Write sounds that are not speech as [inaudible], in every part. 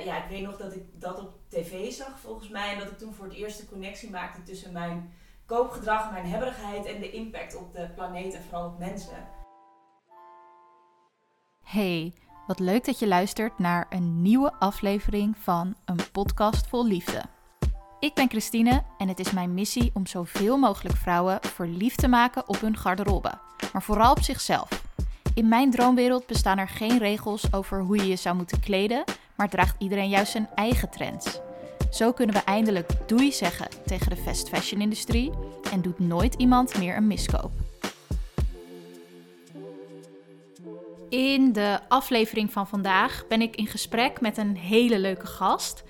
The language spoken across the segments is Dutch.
eh, ja, ik weet nog dat ik dat op tv zag volgens mij. En dat ik toen voor het eerst de connectie maakte tussen mijn koopgedrag, mijn hebberigheid en de impact op de planeet en vooral op mensen. Hey, wat leuk dat je luistert naar een nieuwe aflevering van een podcast vol liefde. Ik ben Christine en het is mijn missie om zoveel mogelijk vrouwen verliefd te maken op hun garderobe, maar vooral op zichzelf. In mijn droomwereld bestaan er geen regels over hoe je je zou moeten kleden, maar draagt iedereen juist zijn eigen trends. Zo kunnen we eindelijk doei zeggen tegen de fast fashion industrie en doet nooit iemand meer een miskoop. In de aflevering van vandaag ben ik in gesprek met een hele leuke gast.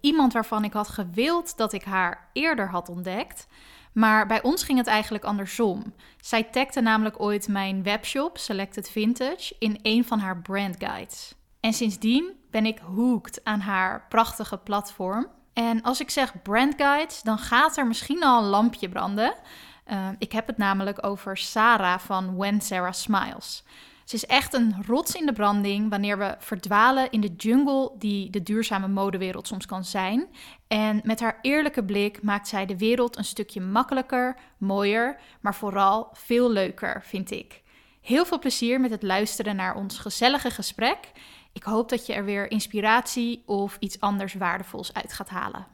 Iemand waarvan ik had gewild dat ik haar eerder had ontdekt. Maar bij ons ging het eigenlijk andersom. Zij tagde namelijk ooit mijn webshop Selected Vintage in een van haar brand guides. En sindsdien ben ik hooked aan haar prachtige platform. En als ik zeg brand guides, dan gaat er misschien al een lampje branden. Uh, ik heb het namelijk over Sarah van When Sarah Smiles. Ze is echt een rots in de branding wanneer we verdwalen in de jungle die de duurzame modewereld soms kan zijn. En met haar eerlijke blik maakt zij de wereld een stukje makkelijker, mooier, maar vooral veel leuker, vind ik. Heel veel plezier met het luisteren naar ons gezellige gesprek. Ik hoop dat je er weer inspiratie of iets anders waardevols uit gaat halen.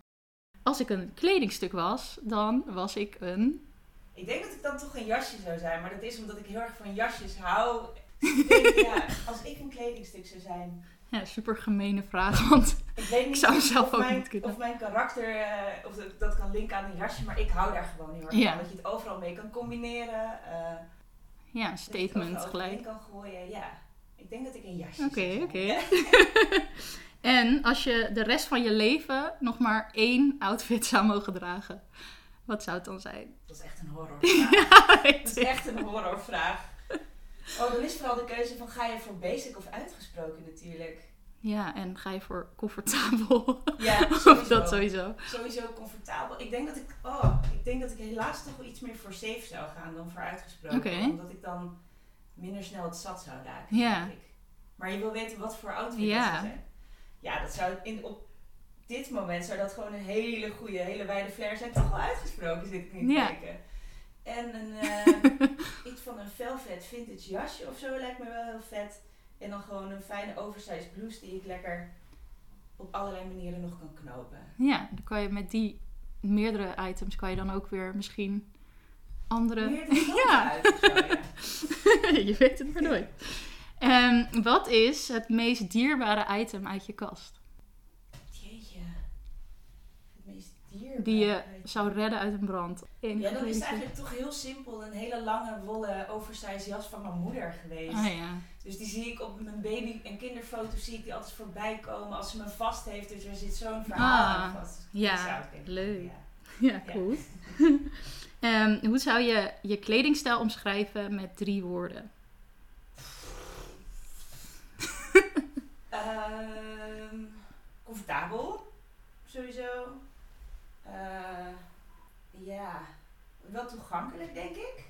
Als ik een kledingstuk was, dan was ik een. Ik denk dat ik dan toch een jasje zou zijn, maar dat is omdat ik heel erg van jasjes hou ja, [laughs] als ik een kledingstuk zou zijn. Ja, super gemene vraag, want ik, weet niet ik zou zelf ook mijn, niet kunnen. Of mijn karakter, uh, of dat, dat, kan linken aan een jasje, maar ik hou daar gewoon heel erg ja. van. Dat je het overal mee kan combineren. Uh, ja, statement dat je gelijk. kan gooien, ja. Ik denk dat ik een jasje Oké, oké. [laughs] en als je de rest van je leven nog maar één outfit zou mogen dragen, wat zou het dan zijn? Dat is echt een horrorvraag. [laughs] ja, dat is echt een horrorvraag. Oh, dan is vooral de keuze van ga je voor basic of uitgesproken natuurlijk. Ja, en ga je voor comfortabel? Ja, [laughs] sowieso. dat sowieso. Sowieso comfortabel. Ik denk dat ik, oh, ik denk dat ik helaas toch wel iets meer voor safe zou gaan dan voor uitgesproken. Okay. Omdat ik dan minder snel het zat zou raken. Ja. Maar je wil weten wat voor outfit ja. dat zou zijn. Ja, dat zou in, op dit moment zou dat gewoon een hele goede, hele wijde flair zijn. Toch wel uitgesproken zit ik niet ja. kijken. En een, uh, [laughs] iets van een velvet vintage jasje of zo lijkt me wel heel vet. En dan gewoon een fijne oversized blouse die ik lekker op allerlei manieren nog kan knopen. Ja, dan kan je met die meerdere items kan je dan ook weer misschien andere... Meerdere [laughs] ja. Uit zo, ja. [laughs] je weet het maar nooit. Um, wat is het meest dierbare item uit je kast? Jeetje. Het die je zou redden uit een brand. ja, dat is eigenlijk toch heel simpel. Een hele lange wollen oversized jas van mijn moeder geweest. Oh, ja. Dus die zie ik op mijn baby- en kinderfoto's zie ik die altijd voorbij komen als ze me vast heeft. Dus er zit zo'n verhaal ah, aan vast. Ja, leuk. [laughs] Ja, ja cool. Ja. [laughs] um, hoe zou je je kledingstijl omschrijven met drie woorden? um, comfortabel, sowieso. Uh, ja, wel toegankelijk denk ik.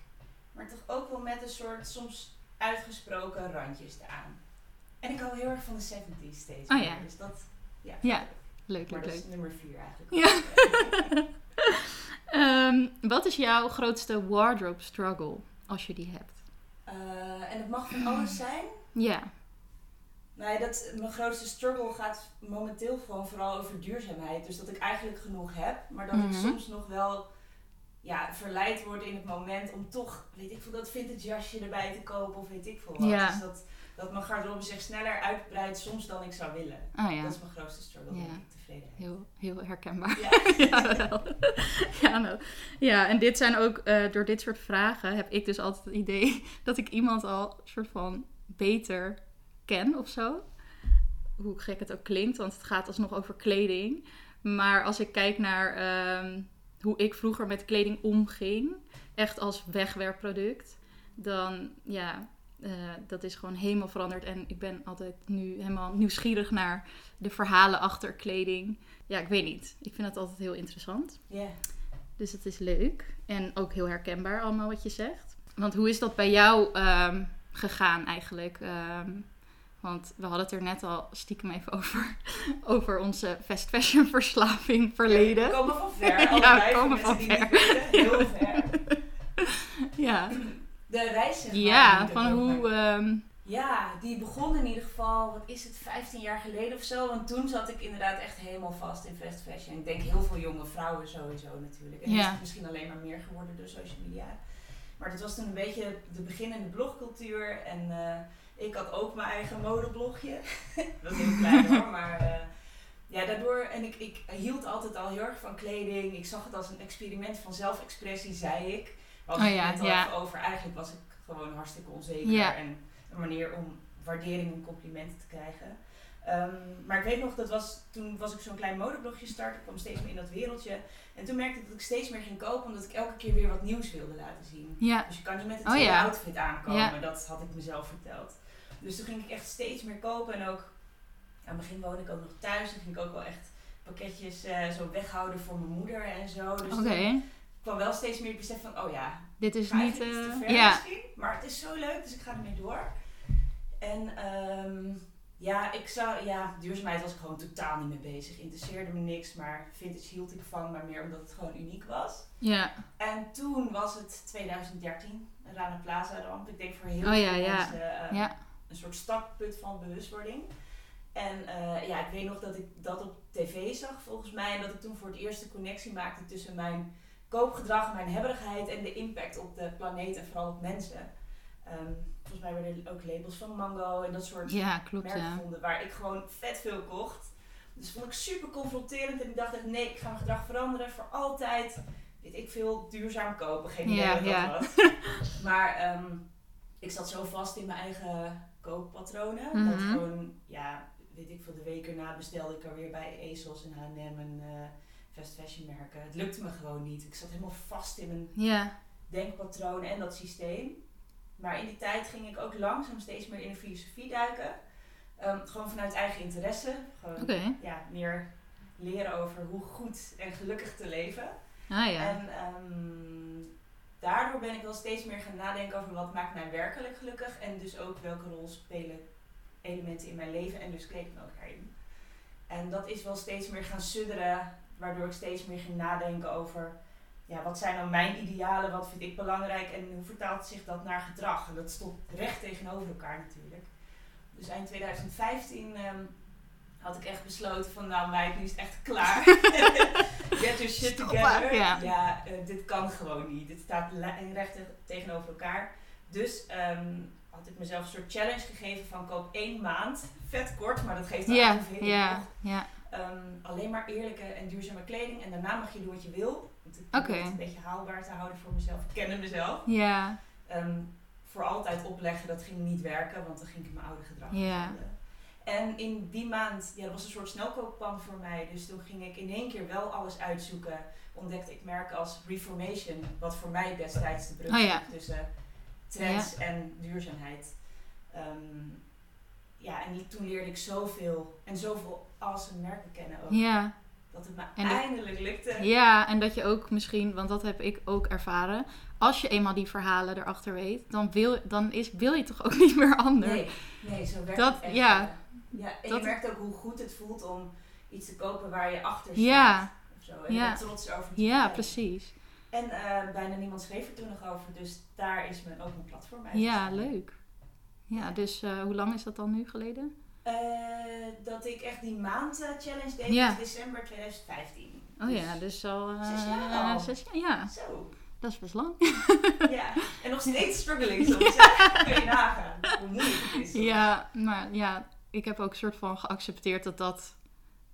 Maar toch ook wel met een soort soms uitgesproken randjes eraan. En ik hou heel erg van de 70s steeds. Oh ja. Dus dat, ja. Ja, leuk, maar leuk, dat leuk. is nummer 4 eigenlijk. Ja. um, [laughs] wat is jouw grootste wardrobe struggle, als je die hebt? Uh, en het mag van alles zijn? Ja. Nee, dat, mijn grootste struggle gaat momenteel gewoon vooral over duurzaamheid. Dus dat ik eigenlijk genoeg heb, maar dat Mhm. ik soms nog wel ja, verleid word in het moment om toch, weet ik veel, dat vintage jasje erbij te kopen of weet ik veel wat. Ja. Dus dat, dat mijn garderobe zich sneller uitbreidt soms dan ik zou willen. Oh ja. Dat is mijn grootste struggle, Ja. denk ik, tevredenheid. Heel, heel herkenbaar. Ja. [laughs] ja, wel. ja, nou. ja, en dit zijn ook, eh, door dit soort vragen heb ik dus altijd het idee [laughs] dat ik iemand al soort van beter ken of zo. Hoe gek het ook klinkt, want het gaat alsnog over kleding. Maar als ik kijk naar ehm, hoe ik vroeger met kleding omging, echt als wegwerpproduct, dan ja, uh, dat is gewoon helemaal veranderd. En ik ben altijd nu helemaal nieuwsgierig naar de verhalen achter kleding. Ja, ik weet niet. Ik vind het altijd heel interessant. Ja. Dus het is leuk. En ook heel herkenbaar allemaal wat je zegt. Want hoe is dat bij jou um, gegaan eigenlijk? Um, Want we hadden het er net al stiekem even over. [laughs] Over onze fast fashion verslaving verleden. We komen van ver. Ja, we komen van ver. [laughs] weten. Heel [laughs] ver. Ja, De reis, zeg maar, ja van hoe... ehm, Ja, die begon in ieder geval, wat is het, 15 jaar geleden of zo. Want toen zat ik inderdaad echt helemaal vast in fast fashion. Ik denk heel veel jonge vrouwen sowieso natuurlijk. En Ja. is het misschien alleen maar meer geworden door social media. Maar dat was toen een beetje de beginnende blogcultuur. En eh, ik had ook mijn eigen modeblogje. [laughs] dat was heel klein hoor, maar... eh, ja, daardoor, en ik, ik hield altijd al heel erg van kleding. Ik zag het als een experiment van zelfexpressie, zei ik. Hadden Oh ja, het net al ja. even over. Eigenlijk was ik gewoon hartstikke onzeker. Ja. En een manier om waardering en complimenten te krijgen. Ehm, maar ik weet nog, dat was, toen was ik zo'n klein modeblogje start. Ik kwam steeds meer in dat wereldje. En toen merkte ik dat ik steeds meer ging kopen, omdat ik elke keer weer wat nieuws wilde laten zien. ja, Dus je kan niet met een Oh ja. outfit aankomen. Ja. Dat had ik mezelf verteld. Dus toen ging ik echt steeds meer kopen. En ook, aan het begin woonde ik ook nog thuis. Dan ging ik ook wel echt pakketjes eh, zo weghouden voor mijn moeder en zo. Dus oké. toen kwam wel steeds meer het besef van, oh ja, Dit is niet... iets te eh, ver ja, misschien. Maar het is zo leuk, dus ik ga ermee door. En ehm, ja, ik zou, ja, duurzaamheid was ik gewoon totaal niet mee bezig. Interesseerde me niks, maar vintage hield ik van, maar meer omdat het gewoon uniek was. ja. En toen was het 2013, een Rana Plaza ramp. Ik denk voor heel Oh veel ja, ja. mensen eh, Ja, een soort startpunt van bewustwording. En eh, ja, ik weet nog dat ik dat op tv zag volgens mij. En dat ik toen voor het eerst de connectie maakte tussen mijn koopgedrag, mijn hebberigheid en de impact op de planeet en vooral op mensen. Ehm, volgens mij werden er ook labels van Mango en dat soort ja, klopt, merken ja. gevonden waar ik gewoon vet veel kocht. Dus vond ik super confronterend en ik dacht echt nee, ik ga mijn gedrag veranderen voor altijd. Weet ik veel, duurzaam kopen, geen idee Ja, wat dat was. [laughs] Maar ehm, ik zat zo vast in mijn eigen kooppatronen. Dat Mhm. gewoon, ja, weet ik veel, de week erna bestelde ik alweer bij ASOS en H&M en eh, fast fashion merken. Het lukte me gewoon niet. Ik zat helemaal vast in mijn Ja, denkpatronen en dat systeem. Maar in die tijd ging ik ook langzaam steeds meer in de filosofie duiken. Ehm, gewoon vanuit eigen interesse. Gewoon ja, meer leren over hoe goed en gelukkig te leven. Ah ja. En ehm, daardoor ben ik wel steeds meer gaan nadenken over wat maakt mij werkelijk gelukkig. En dus ook welke rol spelen elementen in mijn leven en dus kleding ook daarin. En dat is wel steeds meer gaan sudderen, waardoor ik steeds meer ging nadenken over ja, wat zijn nou mijn idealen, wat vind ik belangrijk en hoe vertaalt zich dat naar gedrag. En dat stond recht tegenover elkaar natuurlijk. Dus eind 2015 ehm, had ik echt besloten van nou meid, nu is het echt klaar. [laughs] [laughs] Get your shit Stop together. maar, ja. eh, dit kan gewoon niet. Dit staat recht te- tegenover elkaar. Dus ehm, had ik mezelf een soort challenge gegeven van koop één maand. Vet kort, maar dat geeft aan Ja, hoeveel ik ja, ja. Ehm, alleen maar eerlijke en duurzame kleding. En daarna mag je doen wat je wil. Probeer het een beetje haalbaar te houden voor mezelf. Ik kende mezelf. Ja, Ehm, voor altijd opleggen, dat ging niet werken. Want dan ging ik mijn oude gedrag Ja. En in die maand, ja, dat was een soort snelkooppan voor mij. Dus toen ging ik in één keer wel alles uitzoeken. Ontdekte ik merken als Reformation. Wat voor mij destijds de brug Oh ja. tussen trends en duurzaamheid. Ehm, ja, en toen leerde ik zoveel. En zoveel awesome merken kennen ook. ja. Dat het me En dat- eindelijk lukte. Ja, en dat je ook misschien, want dat heb ik ook ervaren. Als je eenmaal die verhalen erachter weet, dan wil, dan is, wil je toch ook [laughs] niet meer anders. Nee, nee, zo werkt Dat- het echt. ja. ja en Dat- je merkt ook hoe goed het voelt om iets te kopen waar je achter staat. Ja. Of zo. En Ja. trots over te Ja, precies. En eh, bijna niemand schreef er toen nog over. Dus daar is mijn, ook mijn platform uit. Ja, leuk. Ja, dus eh, hoe lang is dat dan nu geleden? Eh, dat ik echt die maand eh, challenge deed Ja. was december 2015. Oh ja, dus al... eh, Zes jaar al. zes jaar, ja, Zo, dat is best lang. [laughs] ja. En nog steeds struggling soms. [laughs] Kun je nagaan hoe moeilijk het is. Ja, maar ja, ik heb ook een soort van geaccepteerd dat dat...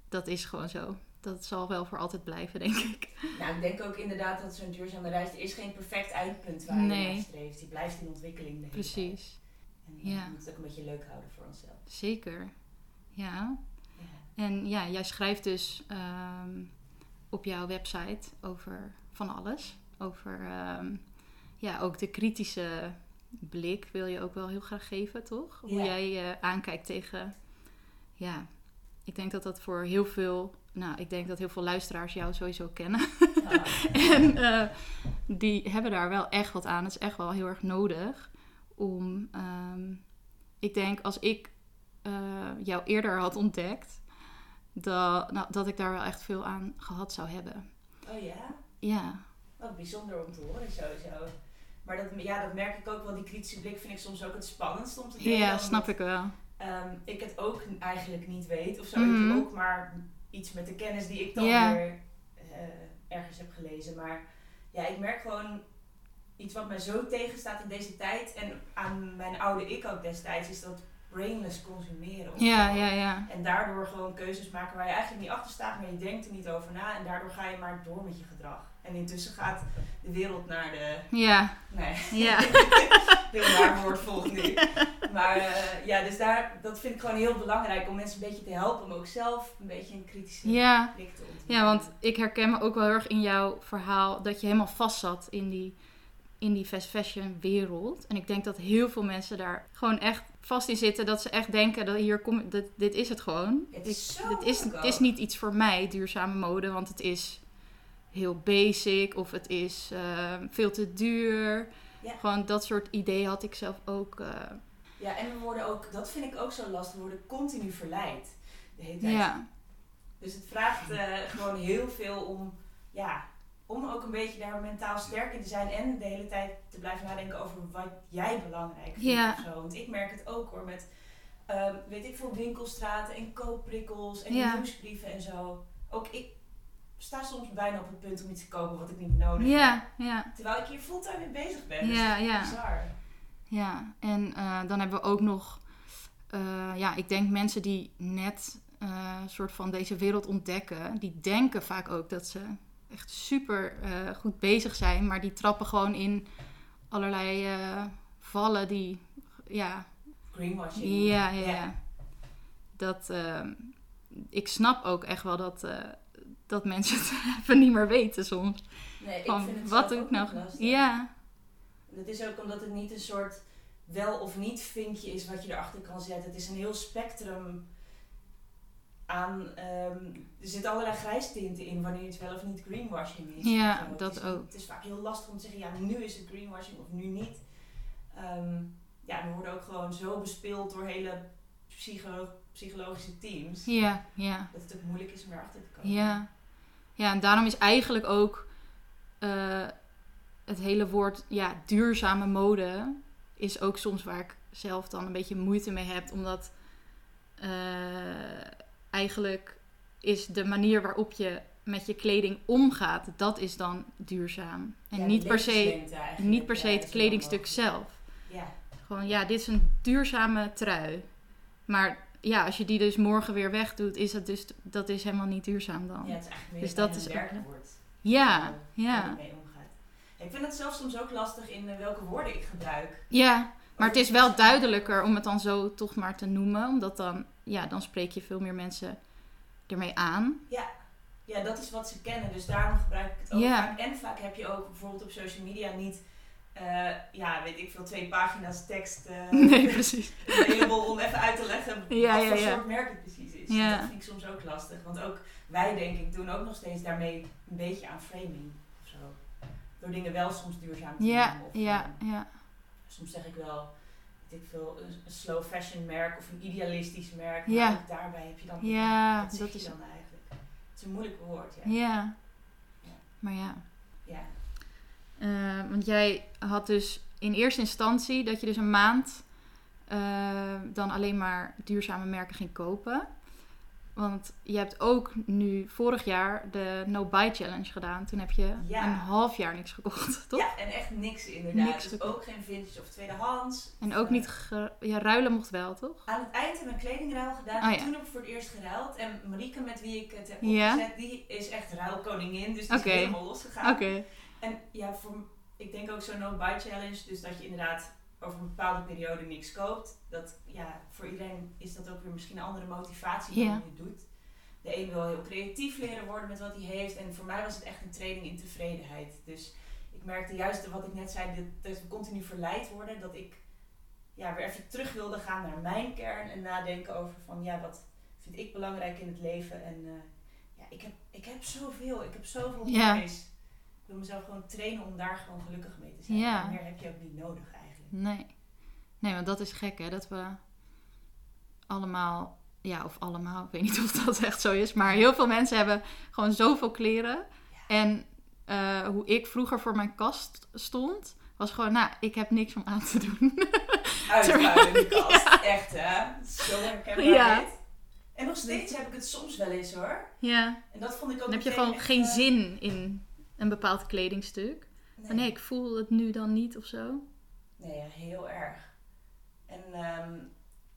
Dat is gewoon zo. Dat zal wel voor altijd blijven, denk ik. Nou, ik denk ook inderdaad dat zo'n duurzame reis, er is geen perfect eindpunt waar Nee. je naar streeft. Die blijft in ontwikkeling. Precies. En Ja. we moeten het ook een beetje leuk houden voor onszelf. Zeker. Ja. Ja. En ja, jij schrijft dus ehm, op jouw website over van alles. Over ehm, ja, ook de kritische blik wil je ook wel heel graag geven, toch? Hoe Ja. jij eh, aankijkt tegen... Ja, ik denk dat dat voor heel veel... Nou, ik denk dat heel veel luisteraars jou sowieso kennen. Ja. [laughs] En eh, die hebben daar wel echt wat aan. Het is echt wel heel erg nodig om. ehm, ik denk als ik eh, jou eerder had ontdekt, dat, nou, dat ik daar wel echt veel aan gehad zou hebben. Oh ja? Ja. Wat bijzonder om te horen sowieso. Maar dat, ja, dat merk ik ook wel. Die kritische blik vind ik soms ook het spannendst om te delen. Ja, snap ik wel. ehm, ik het ook eigenlijk niet weet. Of zo. Mhm. Ik ook maar iets met de kennis die ik dan weer eh, ergens heb gelezen. Maar ja, ik merk gewoon iets wat mij zo tegenstaat in deze tijd. En aan mijn oude ik ook destijds. Is dat brainless consumeren. Ja, ja, ja. En daardoor gewoon keuzes maken waar je eigenlijk niet achter staat, maar je denkt er niet over na. En daardoor ga je maar door met je gedrag. En intussen gaat de wereld naar de. Ja, Nee, ja. [laughs] heel waar woord volgt nu. Maar eh, ja, dus daar, dat vind ik gewoon heel belangrijk om mensen een beetje te helpen, maar ook zelf een beetje een kritische Ja, blik te ontwikkelen. Ja, want ik herken me ook wel heel erg in jouw verhaal dat je helemaal vast zat in die, in die fast fashion wereld. En ik denk dat heel veel mensen daar gewoon echt vast in zitten. Dat ze echt denken dat hier kom dat, dit is het gewoon. Het is zo dit is, het is niet iets voor mij, duurzame mode, want het is heel basic of het is eh, veel te duur. Ja. Gewoon dat soort ideeën had ik zelf ook. eh, Ja, en we worden ook, dat vind ik ook zo lastig, we worden continu verleid. De hele tijd. ja. Dus het vraagt eh, gewoon heel veel om, ja, om ook een beetje daar mentaal sterk in te zijn en de hele tijd te blijven nadenken over wat jij belangrijk vindt Ja. of zo. Want ik merk het ook hoor, met, ehm, weet ik veel, winkelstraten en koopprikkels en Ja. nieuwsbrieven en zo. Ook ik sta soms bijna op het punt om iets te kopen wat ik niet nodig heb. Ja, ja, Terwijl ik hier fulltime mee bezig ben. Dus Ja, ja. bizar. ja. En eh, dan hebben we ook nog, eh, ja, ik denk mensen die net eh, een soort van deze wereld ontdekken, die denken vaak ook dat ze echt super eh, goed bezig zijn, maar die trappen gewoon in allerlei eh, vallen die, ja, Greenwashing. ja, ja, ja. Dat, eh, ik snap ook echt wel dat, eh, dat mensen het [laughs] even niet meer weten soms. Nee, ik Van, vind het wat doe ik nou? Ja, Dat is ook omdat het niet een soort wel of niet vinkje is wat je erachter kan zetten. Het is een heel spectrum aan. ehm, er zitten allerlei grijstinten in wanneer het wel of niet greenwashing is. Ja, zo. Het dat is- ook. Het is vaak heel lastig om te zeggen, ja, nu is het greenwashing of nu niet. Ehm, ja, we worden ook gewoon zo bespeeld door hele psycho- psychologische teams. ja, ja. Dat het ook moeilijk is om erachter te komen. Ja. ja, en daarom is eigenlijk ook eh, het hele woord ja, duurzame mode is ook soms waar ik zelf dan een beetje moeite mee heb. Omdat eh, eigenlijk is de manier waarop je met je kleding omgaat, dat is dan duurzaam. En Ja, niet, per se, niet per se Ja, het kledingstuk zelf. Ja, Gewoon, ja, dit is een duurzame trui. Maar ja, als je die dus morgen weer wegdoet, is dat dus dat is helemaal niet duurzaam dan. ja, het is eigenlijk meer Dus dat is werkwoord. Ja, ja, mee omgaat. Ik vind het zelf soms ook lastig in eh, welke woorden ik gebruik. ja. Maar het is wel duidelijker om het dan zo toch maar te noemen. Omdat dan, ja, dan spreek je veel meer mensen ermee aan. Ja, dat is wat ze kennen, dus daarom gebruik ik het ook Ja. vaak. En vaak heb je ook bijvoorbeeld op social media niet, eh, ja, weet ik veel, twee pagina's tekst eh [laughs] Nee, precies. [laughs] om even uit te leggen Ja, wat ja, voor ja. soort merk het precies is. Ja. Dat vind ik soms ook lastig, want ook wij denk ik doen ook nog steeds daarmee een beetje aan framing of zo. Door dingen wel soms duurzaam te Ja, noemen. Of, ja, eh, ja. soms zeg ik wel, ik veel, een, een slow fashion merk of een idealistisch merk. Maar Ja. ook daarbij heb je dan, Ja, dat je is... dan eigenlijk? Het is een moeilijk woord, ja. Ja. Ja. Maar ja. Ja, Eh, want jij had dus in eerste instantie dat je dus een maand eh, dan alleen maar duurzame merken ging kopen. Want je hebt ook nu vorig jaar de No Buy Challenge gedaan. Toen heb je Ja. een half jaar niks gekocht, [laughs] toch? ja en echt niks inderdaad. Niks dus ook geen vintage of tweedehands. En ook Eh, niet ge- ja, ruilen mocht wel, toch? Aan het eind we een kledingruil gedaan. Oh, ja. Toen heb ik voor het eerst geruild. En Marieke, met wie ik het heb opgezet, die is echt ruilkoningin. Dus die is helemaal losgegaan. Oké. En ja, voor, ik denk ook zo'n no-buy challenge. Dus dat je inderdaad over een bepaalde periode niks koopt. Dat, ja, voor iedereen is dat ook weer misschien een andere motivatie dan je doet. De een wil heel creatief leren worden met wat hij heeft. En voor mij was het echt een training in tevredenheid. Dus ik merkte juist wat ik net zei, dat, dat we continu verleid worden. Dat ik ja, weer even terug wilde gaan naar mijn kern. En nadenken over van ja, wat vind ik belangrijk in het leven. En eh, ja, ik heb, ik heb zoveel. Ik heb zoveel moois. Ik wil mezelf gewoon trainen om daar gewoon gelukkig mee te zijn. En meer heb je ook niet nodig. Nee. Nee, want dat is gek, hè? Dat we allemaal, ja, of allemaal, ik weet niet [laughs] of dat echt zo is, maar heel veel mensen hebben gewoon zoveel kleren. En eh, hoe ik vroeger voor mijn kast stond, was gewoon, nou, ik heb niks om aan te doen. [laughs] Uitruilen in de kast. Echt, hè? Zo herkenbaar Ja. dit. En nog steeds heb ik het soms wel eens, hoor. ja, En dat vond ik ook dan heb je gewoon echt, geen eh, zin in een bepaald kledingstuk. Nee. Van, nee, ik voel het nu dan niet of zo. Nee, ja, heel erg. En, ehm,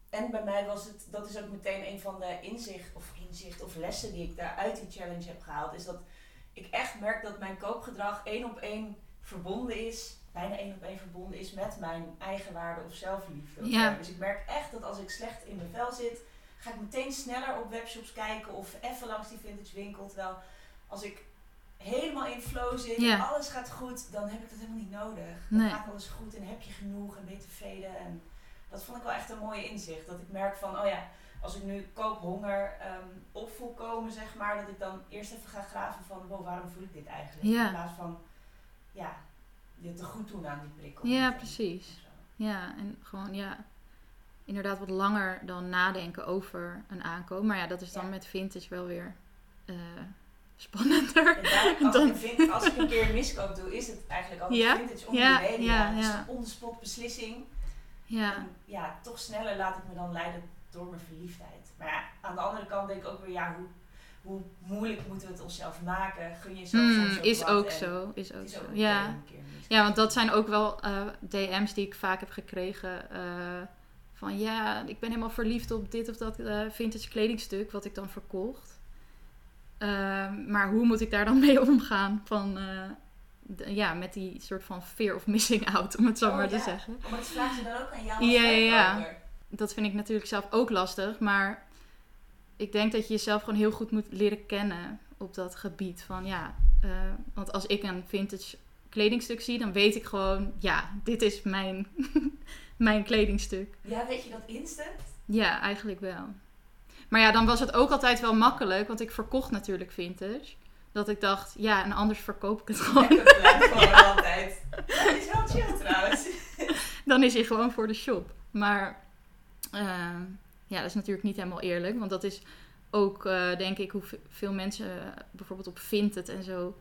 en bij mij was het, dat is ook meteen een van de inzicht of, inzicht of lessen die ik daar uit die challenge heb gehaald. Is dat ik echt merk dat mijn koopgedrag één op één verbonden is, bijna één op één verbonden is met mijn eigenwaarde of zelfliefde. Ja. Dus ik merk echt dat als ik slecht in mijn vel zit, ga ik meteen sneller op webshops kijken of even langs die vintage winkel. Terwijl als ik helemaal in flow zit Ja. en alles gaat goed, dan heb ik dat helemaal niet nodig. Dan Nee. gaat alles goed en heb je genoeg en ben je tevreden. En dat vond ik wel echt een mooie inzicht. Dat ik merk van, oh ja, als ik nu koophonger ehm op voel komen, zeg maar, dat ik dan eerst even ga graven van, wow, waarom voel ik dit eigenlijk? Ja. In plaats van, ja, je te goed doen aan die prikkel. Ja, precies. Ja, en gewoon, ja, inderdaad wat langer dan nadenken over een aankoop. Maar ja, dat is dan Ja. met vintage wel weer eh, spannender. En daar, als, [laughs] Dan- ik als ik een keer een miskoop doe, is het eigenlijk altijd Ja? vintage om Ja, reden. ja, Ja, Het is ja. een on-the-spot beslissing. Ja, En ja, toch sneller laat ik me dan leiden door mijn verliefdheid. Maar ja, aan de andere kant denk ik ook weer, ja, hoe, hoe moeilijk moeten we het onszelf maken? Gun jezelf Mm, soms ook is ook zo. Is ook is zo. ook Ja. ja, want dat zijn ook wel eh, DM's die ik vaak heb gekregen. eh, van ja, ik ben helemaal verliefd op dit of dat eh, vintage kledingstuk wat ik dan verkocht. Ehm, maar hoe moet ik daar dan [laughs] mee omgaan? Van, eh, ja, met die soort van fear of missing out, om het zo Oh, maar te zeggen. Oh, maar dat vragen ze dan ook aan jou Ja, ja, ja. Dat vind ik natuurlijk zelf ook lastig, maar ik denk dat je jezelf gewoon heel goed moet leren kennen op dat gebied. Van ja, eh, want als ik een vintage kledingstuk zie, dan weet ik gewoon, ja, dit is mijn, [laughs] mijn kledingstuk. Ja, weet je dat instant? Ja, eigenlijk wel. Maar ja, dan was het ook altijd wel makkelijk, want ik verkocht natuurlijk vintage. Dat ik dacht, ja, en anders verkoop ik het gewoon. Plan [laughs] gewoon altijd. Dat is wel chill trouwens. [laughs] dan is hij gewoon voor de shop. Maar eh, ja, dat is natuurlijk niet helemaal eerlijk. Want dat is ook, eh, denk ik, hoe veel mensen eh, bijvoorbeeld op Vinted en zo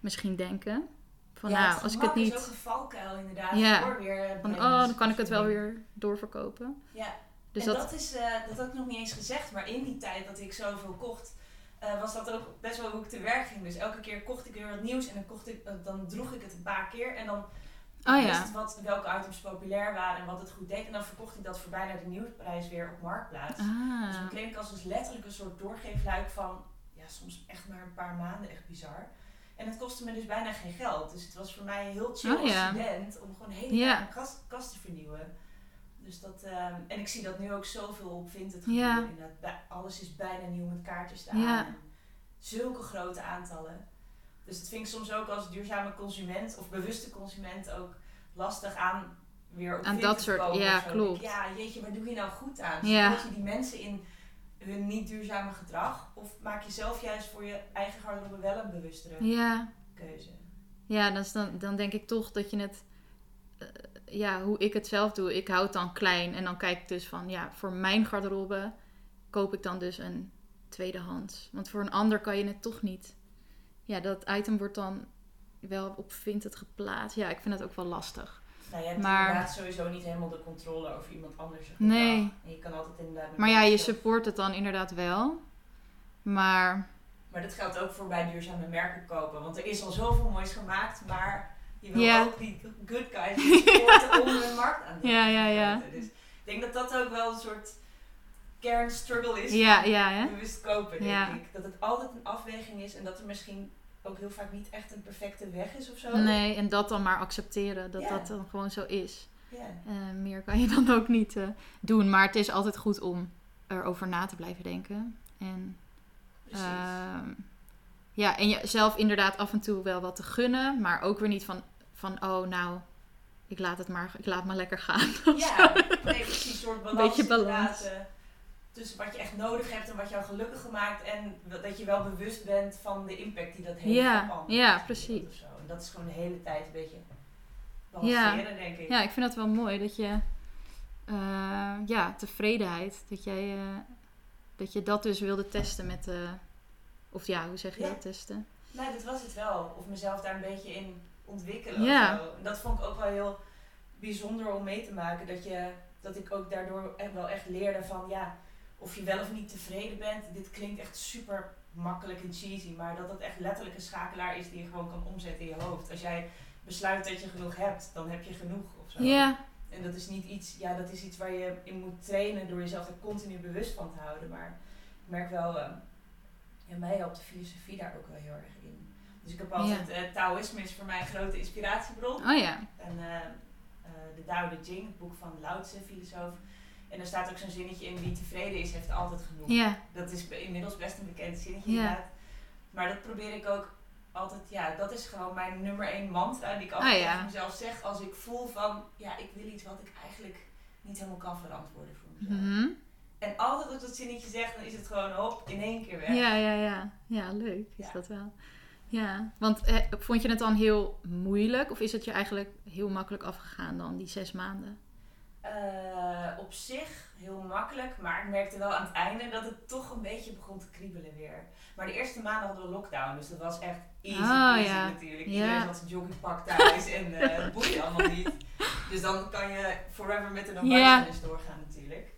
misschien denken. Van ja, nou, als ik het niet... is ook een valkuil inderdaad. Ja. Voor weer Van, oh, dan kan ik het wel weer doorverkopen. Ja, Dus en dat, dat, is, eh, dat had ik nog niet eens gezegd, maar in die tijd dat ik zoveel kocht, eh, was dat ook best wel hoe ik te werk ging. Dus elke keer kocht ik weer wat nieuws en dan, kocht ik, eh, dan droeg ik het een paar keer en dan Oh wist ja. ik wat, welke items populair waren en wat het goed deed. En dan verkocht ik dat voor bijna de nieuwsprijs weer op Marktplaats. Dus Ah, mijn kledingkast was letterlijk een soort doorgeefluik van, ja, soms echt maar een paar maanden, echt bizar. En het kostte me dus bijna geen geld. Dus het was voor mij heel chill Oh, als ja. student om gewoon een hele Ja. kast, kast te vernieuwen. Dus dat, ehm, en ik zie dat nu ook zoveel op Vinted Ja. gebeuren. Inderdaad, bij- alles is bijna nieuw met kaartjes staan. Ja. En zulke grote aantallen. Dus dat vind ik soms ook als duurzame consument of bewuste consument ook lastig aan weer op Aan dat soort- komen ja, zo. klopt. Ja, jeetje, waar doe je nou goed aan? Ja. Je die mensen in hun niet duurzame gedrag? Of maak je zelf juist voor je eigen garderobe wel een bewustere ja. keuze? Ja, dan, dan, dan denk ik toch dat je het... eh, ja, hoe ik het zelf doe. Ik hou het dan klein. En dan kijk ik dus van... Ja, voor mijn garderobe koop ik dan dus een tweedehands. Want voor een ander kan je het toch niet... Ja, dat item wordt dan wel op Vinted geplaatst. Ja, ik vind het ook wel lastig. Nou, je hebt Maar- inderdaad sowieso niet helemaal de controle over iemand anders. gedrag. Nee. En je kan altijd inderdaad... Maar ja, je support het dan inderdaad wel. Maar Maar dat geldt ook voor bij duurzame merken kopen. Want er is al zoveel moois gemaakt, maar je wil Ja. ook die good guys supporten om hun markt aan te Ja, ja, ja. Dus ik denk dat dat ook wel een soort kernstruggle is ja, ja, hè? bewust kopen, denk Ja. ik. Dat het altijd een afweging is en dat er misschien ook heel vaak niet echt een perfecte weg is of zo. Nee, en dat dan maar accepteren. Dat Ja. dat dan gewoon zo is. Ja. Eh, meer kan je dan ook niet eh, doen. Maar het is altijd goed om erover na te blijven denken. En, Precies. Ja, en jezelf inderdaad af en toe wel wat te gunnen. Maar ook weer niet van, van oh nou, ik laat het maar, ik laat maar lekker gaan. [laughs] Ja, nee, precies. Een soort balans, Beetje balans. eh, tussen wat je echt nodig hebt en wat jou gelukkig maakt. En dat je wel bewust bent van de impact die dat heeft Ja, op anderen. ja, precies. of zo. En dat is gewoon de hele tijd een beetje balanceren, denk ik. Ja, ik vind dat wel mooi dat je eh, ja, tevredenheid. Dat, jij, eh, dat je dat dus wilde testen met de... Of ja, hoe zeg je Ja. dat, testen? Nee, dat was het wel. Of mezelf daar een beetje in ontwikkelen Ja. of zo. En dat vond ik ook wel heel bijzonder om mee te maken. Dat, je, dat ik ook daardoor wel echt leerde van ja, of je wel of niet tevreden bent. Dit klinkt echt super makkelijk en cheesy, maar dat dat echt letterlijk een schakelaar is die je gewoon kan omzetten in je hoofd. Als jij besluit dat je genoeg hebt, dan heb je genoeg of zo. Ja, En dat is niet iets, ja, dat is iets waar je in moet trainen door jezelf er continu bewust van te houden. Maar ik merk wel, eh, ja, mij helpt de filosofie daar ook wel heel erg in. Dus ik heb altijd, eh Taoïsme is voor mij een grote inspiratiebron. oh ja. En eh, eh, de Tao Te Ching, het boek van Lao Tse, filosoof. En daar staat ook zo'n zinnetje in, wie tevreden is, heeft altijd genoeg. Ja, Dat is inmiddels best een bekend zinnetje Ja. inderdaad. Maar dat probeer ik ook altijd, ja, dat is gewoon mijn nummer één mantra die ik altijd ja. tegen mezelf zeg als ik voel van, ja, ik wil iets wat ik eigenlijk niet helemaal kan verantwoorden voor mezelf. Mhm. En altijd ik dat zinnetje zeg, dan is het gewoon hop, in één keer weg. ja, ja, ja. Ja, leuk is Ja. dat wel. Ja, want eh, vond je het dan heel moeilijk? Of is het je eigenlijk heel makkelijk afgegaan dan, die zes maanden? Eh, op zich heel makkelijk, maar ik merkte wel aan het einde dat het toch een beetje begon te kriebelen weer. Maar de eerste maanden hadden we lockdown, dus dat was echt easy Ah, peasy ja. natuurlijk. Ja. Iedereen zat zijn joggingpak thuis en eh het boeide allemaal niet. Dus dan kan je forever met een Ja. dus doorgaan natuurlijk.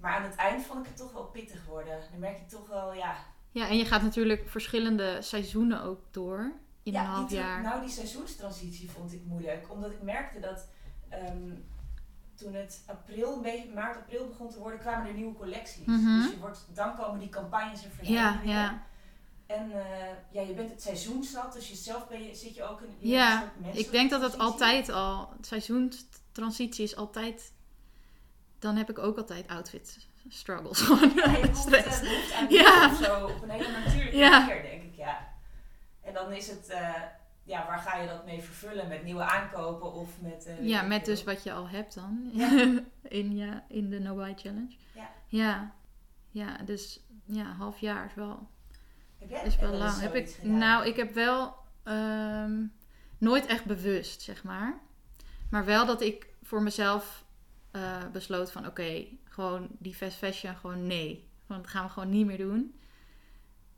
Maar aan het eind vond ik het toch wel pittig worden. Dan merk je toch wel, ja... Ja, en je gaat natuurlijk verschillende seizoenen ook door in ja, een half jaar. Nou, die seizoenstransitie vond ik moeilijk. Omdat ik merkte dat ehm, toen het april, maart, april begon te worden, kwamen er nieuwe collecties. Mhm. Dus je wordt, dan komen die campagnes en Ja, vernieuwingen. ja. En eh, ja, je bent het seizoen zat, dus jezelf ben je, zit je ook in in een Ja, soort menselijke Ik denk dat het transitie. altijd al, seizoenstransitie is altijd, dan heb ik ook altijd outfit struggles. [laughs] Gewoon Ja, je stress. Ja. zo op een hele natuurlijke Ja. manier, denk ik, ja. En dan is het, eh, ja, waar ga je dat mee vervullen? Met nieuwe aankopen of met... eh, Ja, met dus wat je al hebt dan. Ja. [laughs] in, ja, in de No Buy Challenge. Ja. Ja. Ja, dus ja, half jaar is wel, Heb jij is wel lang. Heb ik, gedaan? nou, ik heb wel ehm, nooit echt bewust, zeg maar. Maar wel dat ik voor mezelf eh, besloot van oké, gewoon die fast fashion, gewoon nee. Want dat gaan we gewoon niet meer doen.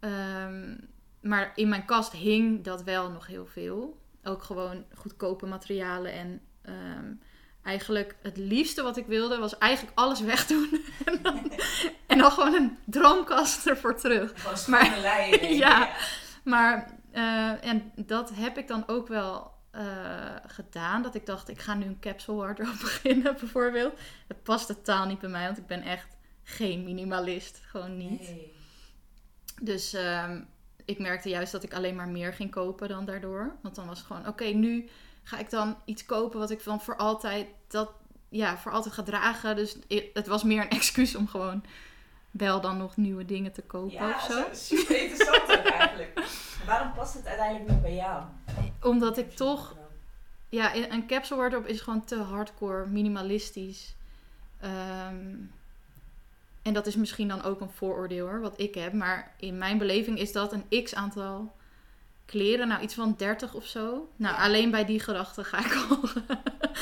Ehm, maar in mijn kast hing dat wel nog heel veel. Ook gewoon goedkope materialen. En ehm, eigenlijk het liefste wat ik wilde was eigenlijk alles wegdoen. [laughs] en, dan, en dan gewoon een droomkast ervoor terug. Gewoon Maar- ik, [laughs] Ja. Maar eh, en dat heb ik dan ook wel eh, gedaan. Dat ik dacht, ik ga nu een capsule wardrobe [laughs] beginnen bijvoorbeeld. Het past totaal niet bij mij, want ik ben echt geen minimalist. Gewoon niet. Nee. Dus ehm, ik merkte juist dat ik alleen maar meer ging kopen dan daardoor. Want dan was het gewoon, oké, nu ga ik dan iets kopen wat ik dan voor altijd, dat, ja, voor altijd ga dragen. Dus het was meer een [laughs] excuus om gewoon wel dan nog nieuwe dingen te kopen Ja, of zo. super interessant eigenlijk. [laughs] Waarom past het uiteindelijk niet bij jou? Omdat ik toch Ja, een capsule wardrobe is gewoon te hardcore, minimalistisch. Ehm, en dat is misschien dan ook een vooroordeel hoor, wat ik heb. Maar in mijn beleving is dat een x aantal kleren. Nou, iets van 30 of zo. Nou, Ja. alleen bij die gedachte ga ik al.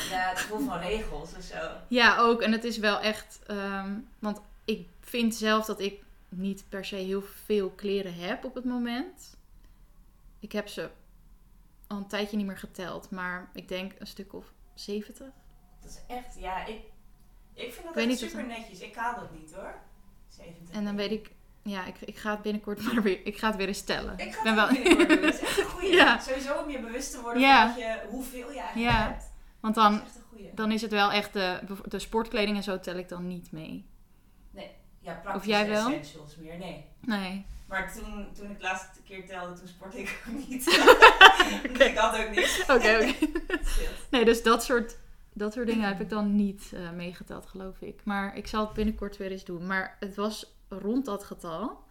Ja, het gevoel van regels of zo. ja, ook. En het is wel echt... ehm, want ik vind zelf dat ik niet per se heel veel kleren heb op het moment. Ik heb ze al een tijdje niet meer geteld. Maar ik denk een stuk of 70. Dat is echt, ja, ik, ik vind dat echt super netjes. Ik haal dat niet hoor. 70. En dan weet ik, ja, ik, ik ga het binnenkort [laughs] maar weer, ik ga het weer eens tellen. Ik ga ben het wel, wel... binnenkort doen. Dat is echt een [laughs] goeie. Ja. Sowieso om je bewust te worden Ja. van je, hoeveel je eigenlijk Ja. hebt. want Dat dan, is echt een goeie. dan is het wel echt de, de sportkleding en zo tel ik dan niet mee. Ja, praktische Of jij wel? essentials meer, nee. Nee. Maar toen, toen ik de laatste keer telde, toen sportte ik ook niet. [laughs] Dus ik had ook niks. Oké, oké. [laughs] Nee, dus dat soort, dat soort dingen heb ik dan niet eh, meegeteld, geloof ik. Maar ik zal het binnenkort weer eens doen. Maar het was rond dat getal.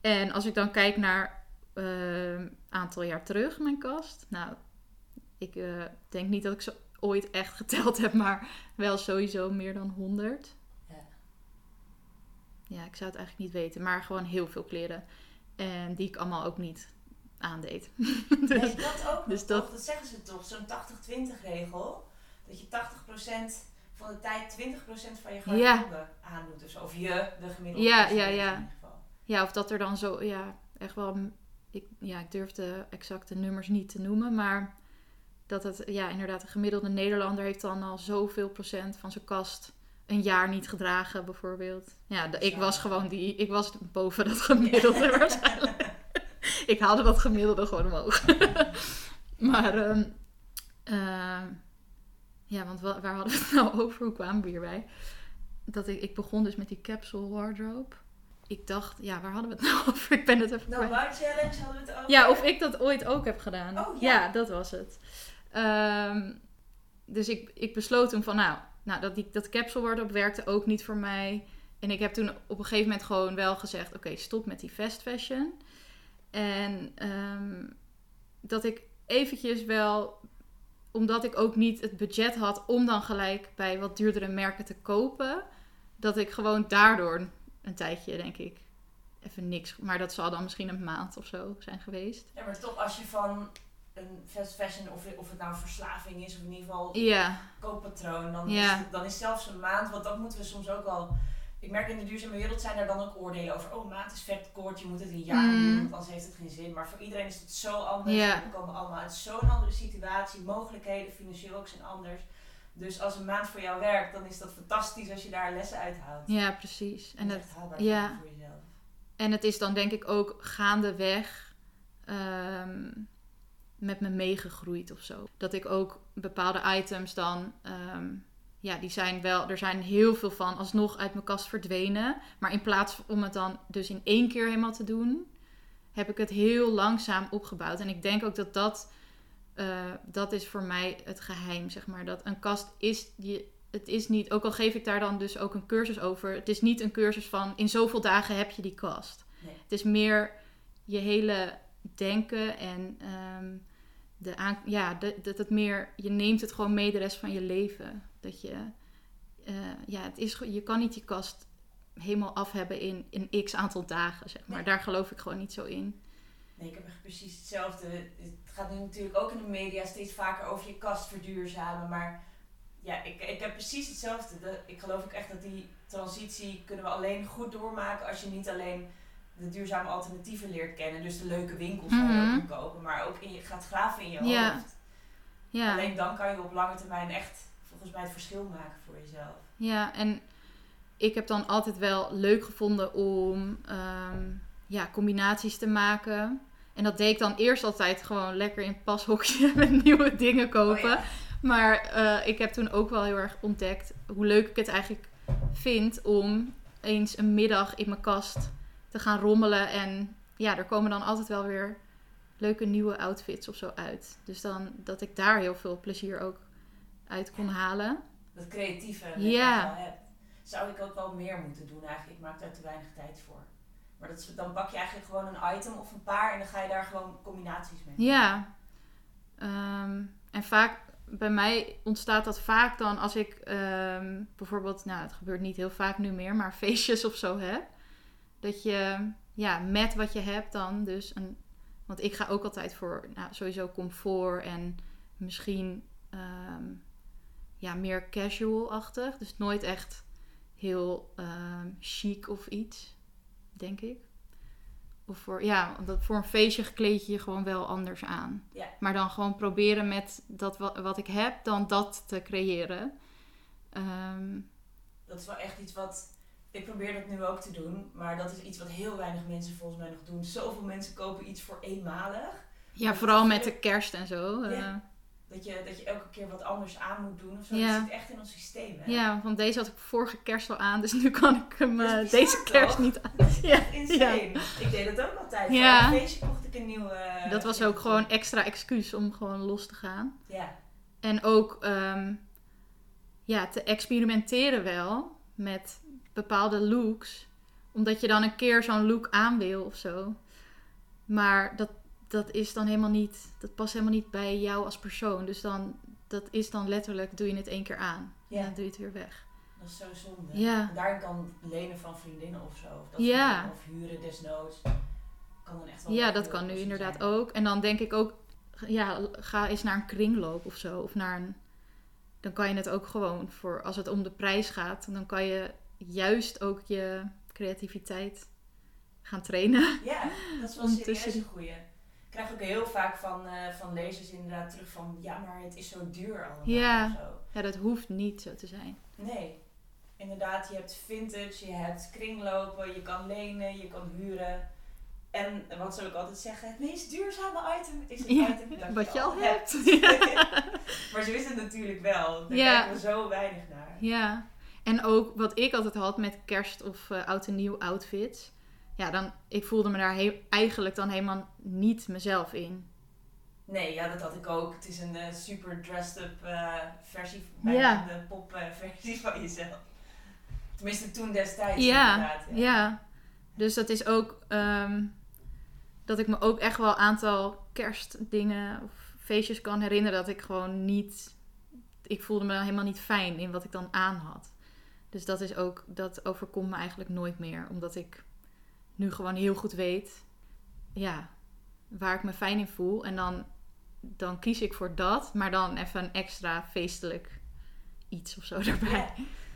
En als ik dan kijk naar een aantal jaar terug, mijn kast. Nou, ik eh, denk niet dat ik ze ooit echt geteld heb, [laughs] maar wel sowieso meer dan 100. Ja. Ja, ik zou het eigenlijk niet weten. Maar gewoon heel veel kleren. En die ik allemaal ook niet aandeed. [laughs] dus, Nee, dat ook. dus nog, dat- toch? dat zeggen ze toch, zo'n 80-20 regel. Dat je 80% van de tijd 20% van je Ja. garderobe aandoet. Dus of je, de gemiddelde Ja, ja, ja. in ieder geval. Ja, of dat er dan zo, ja, echt wel. Ik, ja, ik durf de exacte nummers niet te noemen, maar dat het, ja, inderdaad, een gemiddelde Nederlander heeft dan al zoveel procent van zijn kast een jaar niet gedragen, bijvoorbeeld. Ja, de- ik was gewoon die, ik was boven dat gemiddelde [laughs] waarschijnlijk. ik haalde dat gemiddelde gewoon omhoog. [laughs] maar, ehm, ehm, ja, want wa- waar hadden we het nou over? Hoe kwamen we hierbij? Dat ik, ik begon dus met die capsule wardrobe. Ik dacht, ja, waar hadden we het [laughs] nou over? Ik ben het even Nou, Challenge hadden we het over. Ja, of ik dat ooit ook heb gedaan. Oh, ja. dat was het. Ehm, dus ik, ik besloot toen van, nou, nou dat, die, dat capsule werkte ook niet voor mij. En ik heb toen op een gegeven moment gewoon wel gezegd, oké, stop met die fast fashion. En ehm, dat ik eventjes wel, omdat ik ook niet het budget had om dan gelijk bij wat duurdere merken te kopen, dat ik gewoon daardoor een tijdje, denk ik, even niks. Maar dat zal dan misschien een maand of zo zijn geweest. Ja, maar toch als je van een fast fashion, of, of het nou een verslaving is, of in ieder geval Ja, kooppatroon, dan, is, dan is zelfs een maand, want dat moeten we soms ook wel. Ik merk in de duurzame wereld zijn er dan ook oordelen over, oh maand is vet kort, je moet het een jaar Mm. doen, want anders heeft het geen zin. Maar voor iedereen is het zo anders. We komen allemaal uit zo'n andere situatie, mogelijkheden financieel ook zijn anders. Dus als een maand voor jou werkt, dan is dat fantastisch als je daar lessen uit haalt. ja, precies. En Dat haalbaar ja. voor jezelf. en het is dan denk ik ook gaandeweg ehm met me meegegroeid of zo. Dat ik ook bepaalde items dan, ehm, ja, die zijn wel, er zijn heel veel van alsnog uit mijn kast verdwenen. Maar in plaats om het dan dus in één keer helemaal te doen, heb ik het heel langzaam opgebouwd. En ik denk ook dat dat, eh, dat is voor mij het geheim, zeg maar. Dat een kast is, je, het is niet, ook al geef ik daar dan dus ook een cursus over, het is niet een cursus van in zoveel dagen heb je die kast. Nee. Het is meer je hele denken en ehm, de aan, ja, dat het meer, je neemt het gewoon mee de rest van je leven. Dat je, eh, ja, het is, je kan niet die kast helemaal af hebben in een x aantal dagen, zeg maar. Nee. Daar geloof ik gewoon niet zo in. Nee, ik heb echt precies hetzelfde. Het gaat nu natuurlijk ook in de media steeds vaker over je kast verduurzamen. Maar ja, ik, ik heb precies hetzelfde. De, ik geloof ook echt dat die transitie kunnen we alleen goed doormaken als je niet alleen de duurzame alternatieven leert kennen. Dus de leuke winkels waar je Mhm. ook kan kopen. Maar ook in je, gaat graven in je Ja. hoofd. Ja. Alleen dan kan je op lange termijn echt volgens mij het verschil maken voor jezelf. Ja, en ik heb dan altijd wel leuk gevonden om ehm, ja, combinaties te maken. En dat deed ik dan eerst altijd gewoon lekker in het pashokje [laughs] met nieuwe dingen kopen. Oh ja. Maar eh, ik heb toen ook wel heel erg ontdekt hoe leuk ik het eigenlijk vind om eens een middag in mijn kast te gaan rommelen. En ja, er komen dan altijd wel weer leuke nieuwe outfits of zo uit. Dus dan dat ik daar heel veel plezier ook uit kon halen. Dat creatieve dat Ja. hebt. Zou ik ook wel meer moeten doen eigenlijk. Ik maak daar te weinig tijd voor. Maar dat is, dan pak je eigenlijk gewoon een item of een paar en dan ga je daar gewoon combinaties mee. Ja. Ehm, en vaak, bij mij ontstaat dat vaak dan als ik ehm, bijvoorbeeld, nou het gebeurt niet heel vaak nu meer, maar feestjes of zo heb. Dat je, ja, met wat je hebt dan dus een, want ik ga ook altijd voor, nou sowieso comfort en misschien, ehm, ja, meer casual-achtig. Dus nooit echt heel ehm, chic of iets, denk ik. Of voor, ja, dat voor een feestje kleed je je gewoon wel anders aan. Ja. Maar dan gewoon proberen met dat wat, wat ik heb, dan dat te creëren. Ehm, Dat is wel echt iets wat. Ik probeer dat nu ook te doen, maar dat is iets wat heel weinig mensen volgens mij nog doen. Zoveel mensen kopen iets voor eenmalig. ja, vooral met de kerst en zo. eh, Ja. Dat je, dat je elke keer wat anders aan moet doen of zo. Ja. Dat zit echt in ons systeem. Hè? ja, want deze had ik vorige kerst al aan, dus nu kan ik hem eh, bizar, deze kerst toch? niet aan. [laughs] Ja, Insane. Ik deed dat ook altijd. Ja. Voor een feestje kocht ik een nieuwe. eh, dat was ook gewoon extra excuus om gewoon los te gaan. Ja. En ook ehm, ja, te experimenteren wel met bepaalde looks. Omdat je dan een keer zo'n look aan wil of zo. Maar dat, dat is dan helemaal niet, dat past helemaal niet bij jou als persoon. Dus dan, dat is dan letterlijk, doe je het één keer aan. Ja. En dan doe je het weer weg. Dat is zo zonde. Ja. En daarin kan lenen van vriendinnen of zo. Of, dat Ja. of huren desnoods. Kan dan echt wel Ja, dat kan nu inderdaad zijn. ook. En dan denk ik ook, ja, ga eens naar een kringloop of zo. Of naar een, dan kan je het ook gewoon voor, als het om de prijs gaat, dan kan je juist ook je creativiteit gaan trainen. Ja, dat is wel serieus een [laughs] goeie. Ik krijg ook heel vaak van, eh, van lezers inderdaad terug van... Ja, maar het is zo duur allemaal. Ja. Zo. Ja, dat hoeft niet zo te zijn. Nee. Inderdaad, je hebt vintage, je hebt kringlopen, je kan lenen, je kan huren. En wat zou ik altijd zeggen? Het meest duurzame item is het Ja, item dat wat je al hebt. [laughs] [laughs] maar zo is het natuurlijk wel. Daar Ja. kijken we zo weinig naar. Ja, en ook wat ik altijd had met kerst of eh, oud en nieuw outfits. Ja, dan, ik voelde me daar eigenlijk dan helemaal niet mezelf in. Nee, ja, dat had ik ook. Het is een eh, super dressed up eh, versie, bijna Ja. de pop eh, versie [laughs] van jezelf. Tenminste toen destijds Ja, inderdaad. ja. Dus dat is ook ehm, dat ik me ook echt wel een aantal kerstdingen of feestjes kan herinneren dat ik gewoon niet. Ik voelde me helemaal niet fijn in wat ik dan aan had. Dus dat is ook, dat overkomt me eigenlijk nooit meer. Omdat ik nu gewoon heel goed weet, ja, waar ik me fijn in voel. En dan, dan kies ik voor dat, maar dan even een extra feestelijk iets of zo [laughs] erbij. Ja.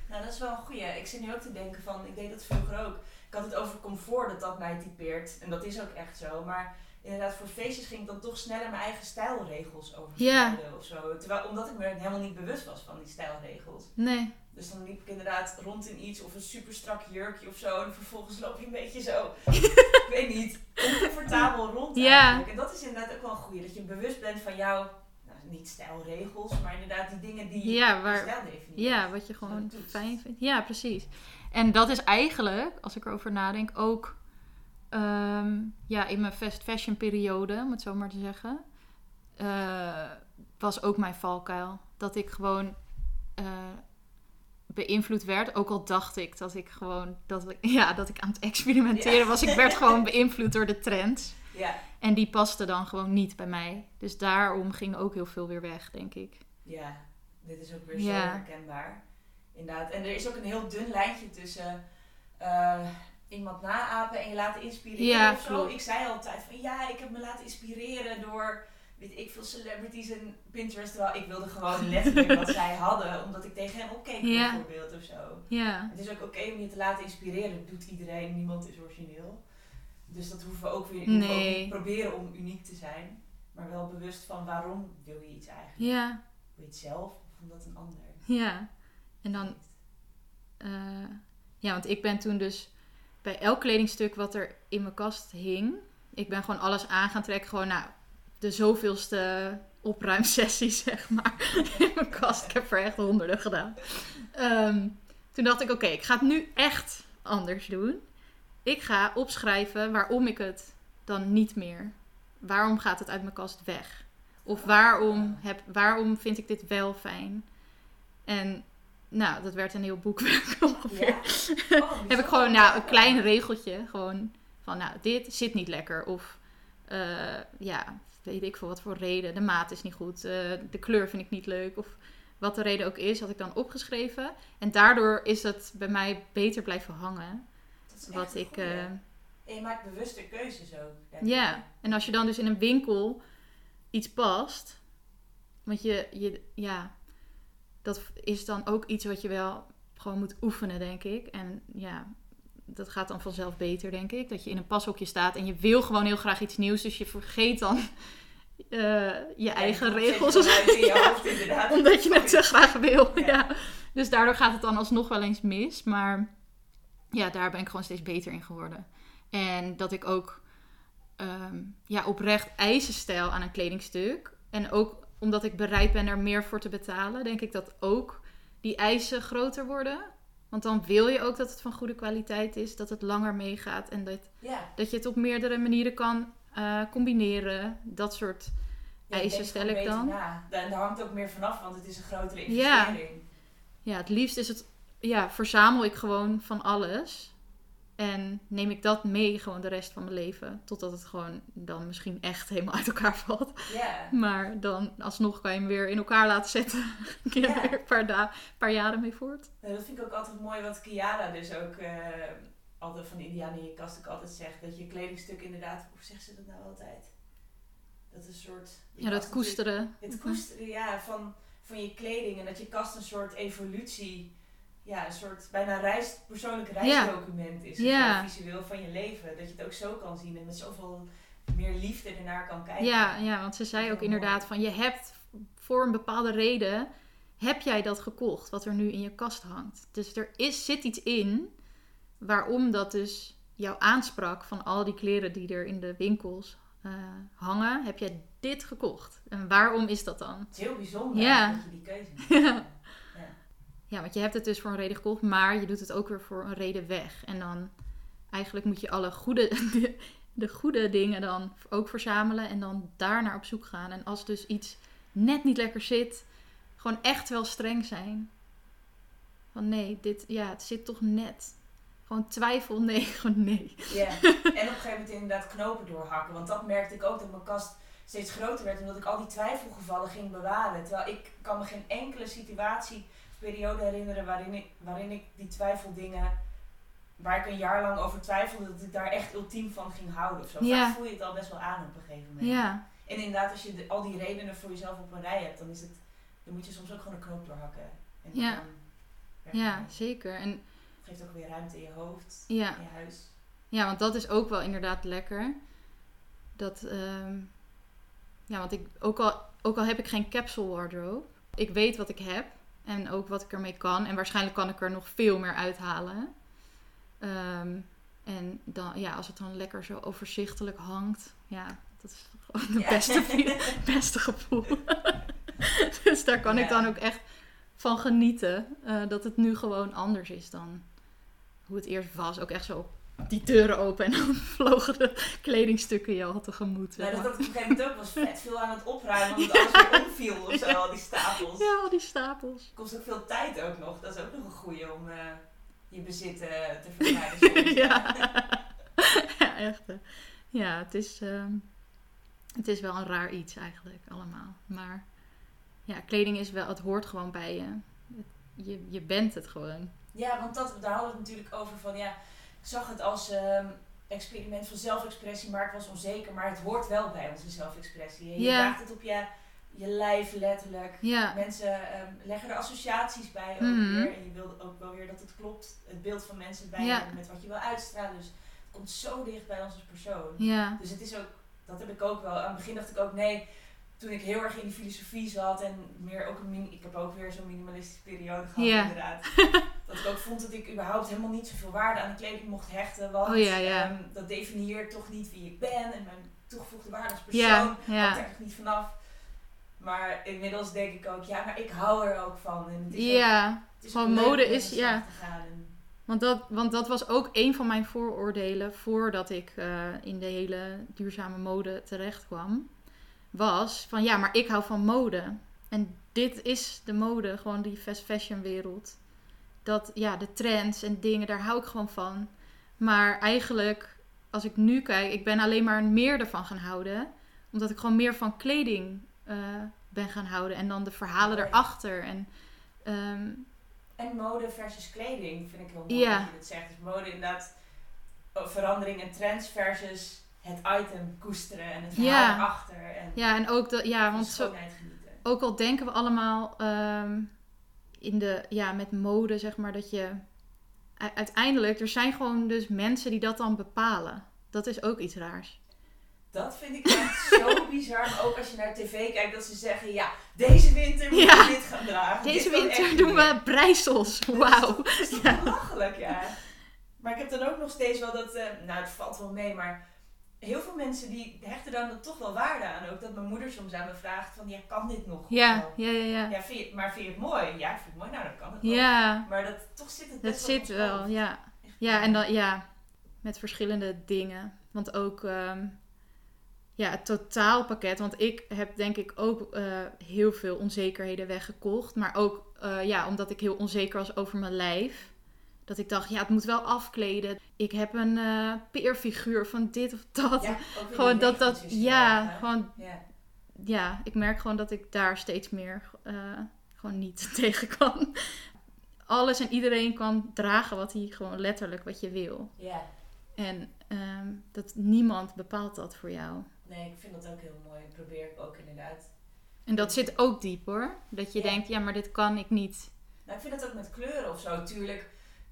Nou, dat is wel een goeie. Ik zit nu ook te denken van, ik deed dat vroeger ook. Ik had het over comfort, dat dat mij typeert. En dat is ook echt zo. Maar inderdaad, voor feestjes ging ik dan toch sneller mijn eigen stijlregels overschrijden of zo. Terwijl, omdat ik me helemaal niet bewust was van die stijlregels. Nee. Dus dan liep ik inderdaad rond in iets of een super strak jurkje of zo. En vervolgens loop je een beetje zo, [laughs] ik weet niet, oncomfortabel rond Ja. En dat is inderdaad ook wel een goeie. Dat je bewust bent van jouw, nou, niet stijlregels, maar inderdaad die dingen die Ja, je waar, stijl definiëren. Ja, wat je gewoon fijn vindt. Ja, precies. En dat is eigenlijk, als ik erover nadenk, ook ehm, ja, in mijn fast fashion periode, om het zo maar te zeggen, eh, was ook mijn valkuil. Dat ik gewoon eh, beïnvloed werd. Ook al dacht ik dat ik gewoon dat ik, [laughs] ja, dat ik aan het experimenteren Ja. was. Ik werd gewoon beïnvloed door de trends. Ja, En die paste dan gewoon niet bij mij. Dus daarom ging ook heel veel weer weg, denk ik. ja, dit is ook weer zo herkenbaar. Inderdaad. En er is ook een heel dun lijntje tussen eh, iemand naapen en je laten inspireren Ja, of zo. klopt. Ik zei altijd van ja, ik heb me laten inspireren door weet ik veel celebrities en Pinterest. Terwijl ik wilde gewoon letterlijk wat zij hadden, omdat ik tegen hen opkeek bijvoorbeeld of zo. Ja, Het is ook oké om je te laten inspireren. Dat doet iedereen, niemand is origineel. Dus dat hoeven we ook weer we hoeven ook Nee. niet proberen om uniek te zijn. Maar wel bewust van waarom wil je iets eigenlijk. ja, Wil je het zelf of omdat een ander? ja. En dan Eh, ja, want ik ben toen dus bij elk kledingstuk wat er in mijn kast hing, ik ben gewoon alles aan gaan trekken. Gewoon, nou, de zoveelste opruimsessie, [laughs] zeg maar, in mijn kast. Ik heb er echt honderden gedaan. Ehm, toen dacht ik, oké, ik ga het nu echt anders doen. Ik ga opschrijven waarom ik het dan niet meer. Waarom gaat het uit mijn kast weg? Of waarom, heb, waarom vind ik dit wel fijn? En nou, dat werd een heel boekwerk [laughs] ongeveer. Ja. [laughs] Oh, Heb ik gewoon nou, een klein regeltje. Gewoon van, nou, dit zit niet lekker. Of eh, ja, weet ik veel wat voor reden. De maat is niet goed. eh, de kleur vind ik niet leuk. Of wat de reden ook is, had ik dan opgeschreven. En daardoor is dat bij mij beter blijven hangen. Wat ik. goeie. eh, En je maakt bewuste keuzes ook. ja, en als je dan dus in een winkel iets past. Want je, je, ja, dat is dan ook iets wat je wel gewoon moet oefenen, denk ik. En ja, dat gaat dan vanzelf beter, denk ik. Dat je in een pashokje staat en je wil gewoon heel graag iets nieuws. Dus je vergeet dan [laughs] eh, je Ja, eigen regels. je [laughs] hoofd, inderdaad. Omdat je het zo graag wil. Ja. Ja. Dus daardoor gaat het dan alsnog wel eens mis. Maar ja, daar ben ik gewoon steeds beter in geworden. En dat ik ook ehm, ja, oprecht eisen stel aan een kledingstuk. En ook omdat ik bereid ben er meer voor te betalen, denk ik dat ook die eisen groter worden. Want dan wil je ook dat het van goede kwaliteit is, dat het langer meegaat en dat, Ja. dat je het op meerdere manieren kan eh, combineren. Dat soort Ja, eisen stel ik dan. na. Daar, hangt ook meer vanaf, want het is een grotere Ja. investering. Ja, het liefst is het, ja, verzamel ik gewoon van alles. En neem ik dat mee gewoon de rest van mijn leven. Totdat het gewoon dan misschien echt helemaal uit elkaar [laughs] valt. Ja. Maar dan alsnog kan je hem weer in elkaar laten zetten. [laughs] Kun je Ja. er weer een paar, da- paar jaren mee voort. Dat vind ik ook altijd mooi wat Kiara dus ook eh, altijd van de Indiaan in je kast ook altijd zegt. Dat je kledingstuk inderdaad, hoe zegt ze dat nou altijd? Dat is een soort... Ja, dat koesteren. Het koesteren, ja, van, van je kleding en dat je kast een soort evolutie, ja, een soort bijna reis, persoonlijk reisdocument is. Ja. Ja. Visueel van je leven. Dat je het ook zo kan zien en met zoveel meer liefde ernaar kan kijken. Ja, ja, want ze zei ook inderdaad van je hebt voor een bepaalde reden heb jij dat gekocht wat er nu in je kast hangt. Dus er is, zit iets in waarom dat dus jou aansprak van al die kleren die er in de winkels eh, hangen. Heb jij dit gekocht? En waarom is dat dan? Het is heel bijzonder Ja. dat je die keuze maakt. [laughs] Ja. Want je hebt het dus voor een reden gekocht, maar je doet het ook weer voor een reden weg. En dan eigenlijk moet je alle goede, [laughs] de, de goede dingen dan ook verzamelen en dan daarnaar op zoek gaan. En als dus iets net niet lekker zit, gewoon echt wel streng zijn. Van nee, dit, ja, het zit toch net. Gewoon twijfel, [laughs] nee, gewoon nee. Ja, [laughs] en op een gegeven moment inderdaad knopen doorhakken. Want dat merkte ik ook dat mijn kast steeds groter werd. Omdat ik al die twijfelgevallen ging bewaren. Terwijl ik kan me geen enkele situatie periode herinneren waarin ik, waarin ik die twijfeldingen, waar ik een jaar lang over twijfelde, dat ik daar echt ultiem van ging houden of zo. Ja. Vaak voel je het al best wel aan op een gegeven moment. Ja, En inderdaad, als je de- al die redenen voor jezelf op een rij hebt, dan is het, dan moet je soms ook gewoon een knoop doorhakken. En Ja. dan ja, zeker. En Het geeft ook weer ruimte in je hoofd, ja, in je huis. Ja, want dat is ook wel inderdaad lekker. Dat, ehm, ja, want ik, ook, al, ook al heb ik geen capsule wardrobe, ik weet wat ik heb en ook wat ik ermee kan. En waarschijnlijk kan ik er nog veel meer uithalen. Ehm, en dan, ja, als het dan lekker zo overzichtelijk hangt, ja, dat is het Ja. beste, [laughs] beste gevoel. [laughs] dus daar kan ik dan ook echt van genieten. eh, dat het nu gewoon anders is dan hoe het eerst was. Ook echt zo die deuren open en dan [laughs] vlogen de kledingstukken je al tegemoet. Nou, dat ik op een gegeven moment ook. was vet veel aan het opruimen, omdat alles weer omviel of zo, al die stapels. Ja, al die stapels. Kost ook veel tijd ook nog. Dat is ook nog een goeie om eh, je bezit eh, te vermijden. [laughs] ja. [laughs] ja, echt. hè. Ja, het is, ehm, het is wel een raar iets eigenlijk allemaal. Maar ja, kleding is wel, het hoort gewoon bij je. Je, je bent het gewoon. Ja, want dat, daar hadden we het natuurlijk over van, ja, zag het als ehm, experiment van zelfexpressie, maar ik was onzeker. Maar het hoort wel bij onze zelfexpressie. Je draagt het op je, je lijf letterlijk. Mensen ehm, leggen er associaties bij ook Mhm. weer. En je wil ook wel weer dat het klopt. Het beeld van mensen bij je, met wat je wil uitstralen. Dus het komt zo dicht bij ons als persoon. Dus het is ook, dat heb ik ook wel. Aan het begin dacht ik ook, nee, toen ik heel erg in die filosofie zat en meer ook een, min- ik heb ook weer zo'n minimalistische periode gehad inderdaad. [laughs] dat ik ook vond dat ik überhaupt helemaal niet zoveel waarde aan de kleding mocht hechten. Want Oh ja, ja. ehm, dat definieert toch niet wie ik ben en mijn toegevoegde waarde als persoon. ja, ik ja. daar echt niet vanaf. Maar inmiddels denk ik ook, ja, maar ik hou er ook van. En het is ook- Ja, het is gewoon ook leuk mode is- ja. Want dat, want dat was ook een van mijn vooroordelen voordat ik eh, in de hele duurzame mode terecht kwam. Was van ja, maar ik hou van mode. En dit is de mode, gewoon die fast fashion wereld. Dat ja, de trends en dingen, daar hou ik gewoon van. Maar eigenlijk, als ik nu kijk, ik ben alleen maar meer ervan gaan houden. Omdat ik gewoon meer van kleding eh, ben gaan houden. En dan de verhalen erachter. En ehm, En mode versus kleding vind ik heel mooi Ja. dat je dat zegt. Dus mode inderdaad, oh, verandering en trends versus het item koesteren en het verhaal Ja. erachter. En ja, en ook dat, ja, want zo, ook al denken we allemaal ehm, in de, ja, met mode, zeg maar, dat je uiteindelijk, er zijn gewoon dus mensen die dat dan bepalen. Dat is ook iets raars. Dat vind ik echt zo [laughs] bizar. Maar ook als je naar tv kijkt, dat ze zeggen, ja, deze winter moet je Ja. dit gaan dragen. Deze winter doen we breisels. Wauw. Dat is toch Ja. belachelijk, ja. Maar ik heb dan ook nog steeds wel dat, eh, nou het valt wel mee, maar heel veel mensen die hechten dan toch wel waarde aan. Ook dat mijn moeder soms aan me vraagt van, ja, kan dit nog? Ja, ja, ja, ja. Ja, vind je, maar vind je het mooi? Ja, ik vind het mooi. Nou, dan kan het wel. Ja, Maar dat, toch zit het dat wel zit wel, ja. Echt Ja, en dan, ja, met verschillende dingen. Want ook, ehm, ja, het totaalpakket. Want ik heb denk ik ook eh, heel veel onzekerheden weggekocht. Maar ook, eh, ja, omdat ik heel onzeker was over mijn lijf. Dat ik dacht, ja, het moet wel afkleden. Ik heb een eh peerfiguur van dit of dat. Ja, [laughs] gewoon dat, dat, ja, gewoon, Ja. ja, ik merk gewoon dat ik daar steeds meer eh, gewoon niet [laughs] tegen kan. Alles en iedereen kan dragen wat hij gewoon letterlijk wat je wil. ja. En ehm, dat niemand bepaalt dat voor jou. Nee, ik vind dat ook heel mooi. Dat probeer ik ook inderdaad. En dat zit ook diep hoor. Dat je Ja. denkt, ja, maar dit kan ik niet. Nou, ik vind dat ook met kleuren of zo. Tuurlijk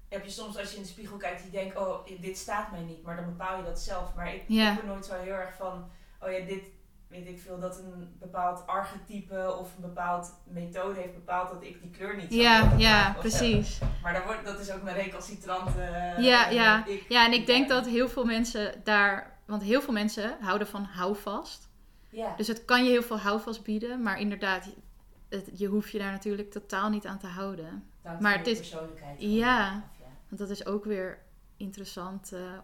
heb je soms als je in de spiegel kijkt, die denkt, oh, dit staat mij niet. Maar dan bepaal je dat zelf. Maar ik, ik ben nooit zo heel erg van, oh ja, dit, weet ik veel, dat een bepaald archetype of een bepaald methode heeft bepaald dat ik die kleur niet zou Ja, ja, precies. Maar dan wordt, dat is ook mijn recalcitrante... eh, Ja, ja. ik. Ja, en ik denk dat heel veel mensen daar... Want heel veel mensen houden van houvast. Ja, Dus het kan je heel veel houvast bieden. Maar inderdaad, het, je hoeft je daar natuurlijk totaal niet aan te houden. maar het is- persoonlijkheid. Ja. Want dat is ook weer interessant eh,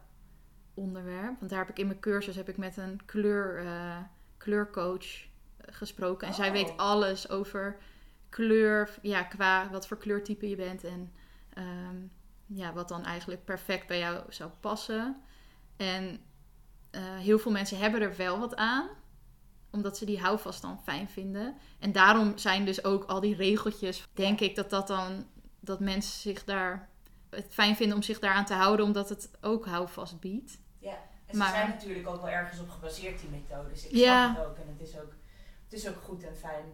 onderwerp. Want daar heb ik in mijn cursus heb ik met een kleur, eh, kleurcoach eh, gesproken. En zij Oh. weet alles over kleur, ja, qua wat voor kleurtype je bent. En ehm, ja, wat dan eigenlijk perfect bij jou zou passen. En heel veel mensen hebben er wel wat aan. Omdat ze die houvast dan fijn vinden. En daarom zijn dus ook al die regeltjes, denk ik, dat dat dan... Dat mensen zich daar het fijn vinden om zich daaraan te houden, omdat het ook houvast biedt. En ze Maar- zijn natuurlijk ook wel ergens op gebaseerd, die methodes. Ik Ja. snap het ook. En het is ook, het is ook goed en fijn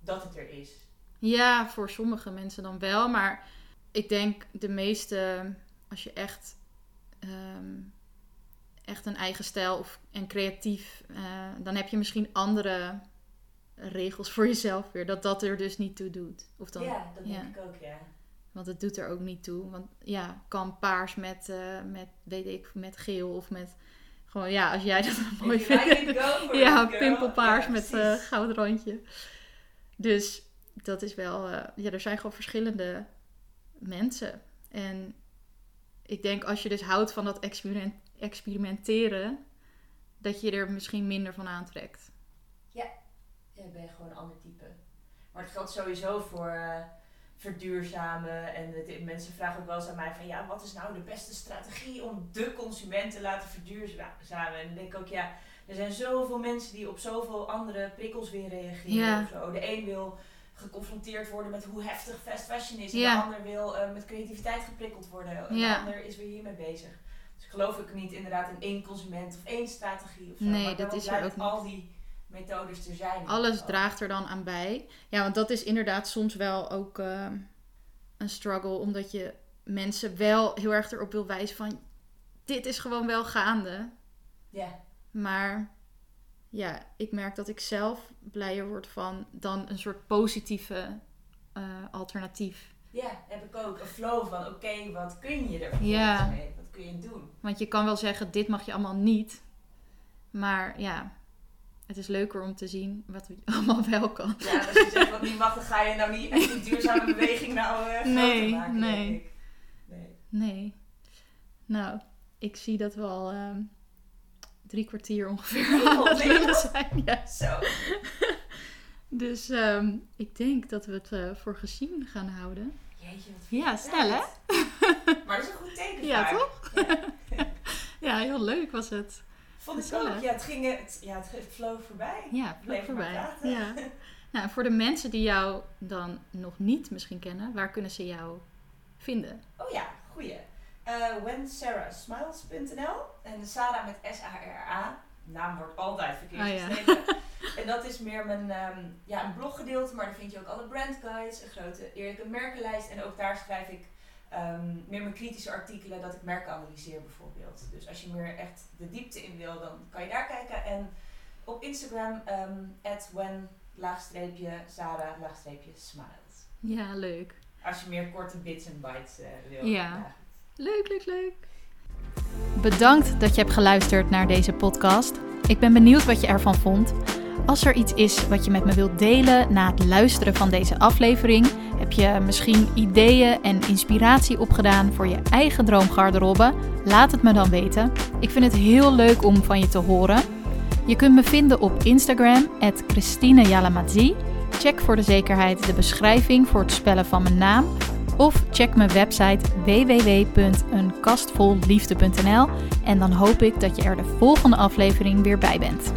dat het er is. Ja, voor sommige mensen dan wel, maar ik denk de meeste, als je echt, ehm, echt een eigen stijl of, en creatief, eh, dan heb je misschien andere regels voor jezelf weer, dat dat er dus niet toe doet. Of dan, ja, dat denk ja. ik ook, ja. Want het doet er ook niet toe. Want ja, kan paars met, eh, met weet ik, met geel of met, gewoon ja, als jij dat [laughs] mooi If vindt. ja, pimpelpaars Ja, met eh goud randje. Dus dat is wel... eh, ja, er zijn gewoon verschillende mensen. En ik denk als je dus houdt van dat experiment, experimenteren... dat je er misschien minder van aantrekt. Ja, ik ben gewoon een ander type. Maar het geldt sowieso voor verduurzamen. En het- mensen vragen ook wel eens aan mij van... Ja, wat is nou de beste strategie om de consument te laten verduurzamen? En dan denk ik ook, ja... Er zijn zoveel mensen die op zoveel andere prikkels weer reageren Ja. of zo. De een wil geconfronteerd worden met hoe heftig fast fashion is. Ja. de ander wil eh, met creativiteit geprikkeld worden. En Ja. de ander is weer hiermee bezig. Dus geloof ik niet inderdaad in één consument of één strategie of zo. Nee, maar dat is er ook dat al die methodes er zijn. Alles draagt er dan aan bij. Ja, want dat is inderdaad soms wel ook eh, een struggle. Omdat je mensen wel heel erg erop wil wijzen van... Dit is gewoon wel gaande. Ja, Maar ja, ik merk dat ik zelf blijer word van dan een soort positieve eh, alternatief. ja, heb ik ook. Een flow van, oké, wat kun je er Ja. mee? Wat kun je doen? Want je kan wel zeggen, dit mag je allemaal niet. Maar ja, het is leuker om te zien wat je [laughs] allemaal wel kan. Ja, als je zegt wat niet mag, dan ga je nou niet echt die duurzame [laughs] beweging nou groter Nee, maken, nee. denk ik. Nee. Nee. Nou, ik zie dat we al ehm, drie kwartier ongeveer Oh, aan het zijn. Ja. Zo. [laughs] Dus ehm, ik denk dat we het eh, voor gezien gaan houden. Jeetje, wat Ja, snel hè? Maar dat is een goed teken Ja, toch? Ja. Ja, heel leuk was het. Vond ik ook. Ja, het ging, het, ja, het, vloog voorbij. Ja, voorbij. Ja. [laughs] Nou, voor de mensen die jou dan nog niet misschien kennen, waar kunnen ze jou vinden? Oh ja, goeie. Eh whensarahsmiles.nl en Sarah met S-A-R-A. Naam wordt altijd verkeerd Ah, ja. geschreven. [laughs] en dat is meer mijn ehm, ja, een bloggedeelte, maar daar vind je ook alle brandguides, een grote eerlijke merkenlijst. En ook daar schrijf ik ehm, meer mijn kritische artikelen dat ik merken analyseer bijvoorbeeld. Dus als je meer echt de diepte in wil, dan kan je daar kijken. En op Instagram, ehm when, laagstreepje, Sarah, laagstreepje, smiles. Ja, leuk. Als je meer korte bits en bytes eh, wil. Ja. Leuk, leuk, leuk. Bedankt dat je hebt geluisterd naar deze podcast. Ik ben benieuwd wat je ervan vond. Als er iets is wat je met me wilt delen na het luisteren van deze aflevering, heb je misschien ideeën en inspiratie opgedaan voor je eigen droomgarderobe, laat het me dan weten. Ik vind het heel leuk om van je te horen. Je kunt me vinden op Instagram, Christine Jalamazzi. Check voor de zekerheid de beschrijving voor het spellen van mijn naam. Of check mijn website www.eenkastvolliefde.nl en dan hoop ik dat je er de volgende aflevering weer bij bent.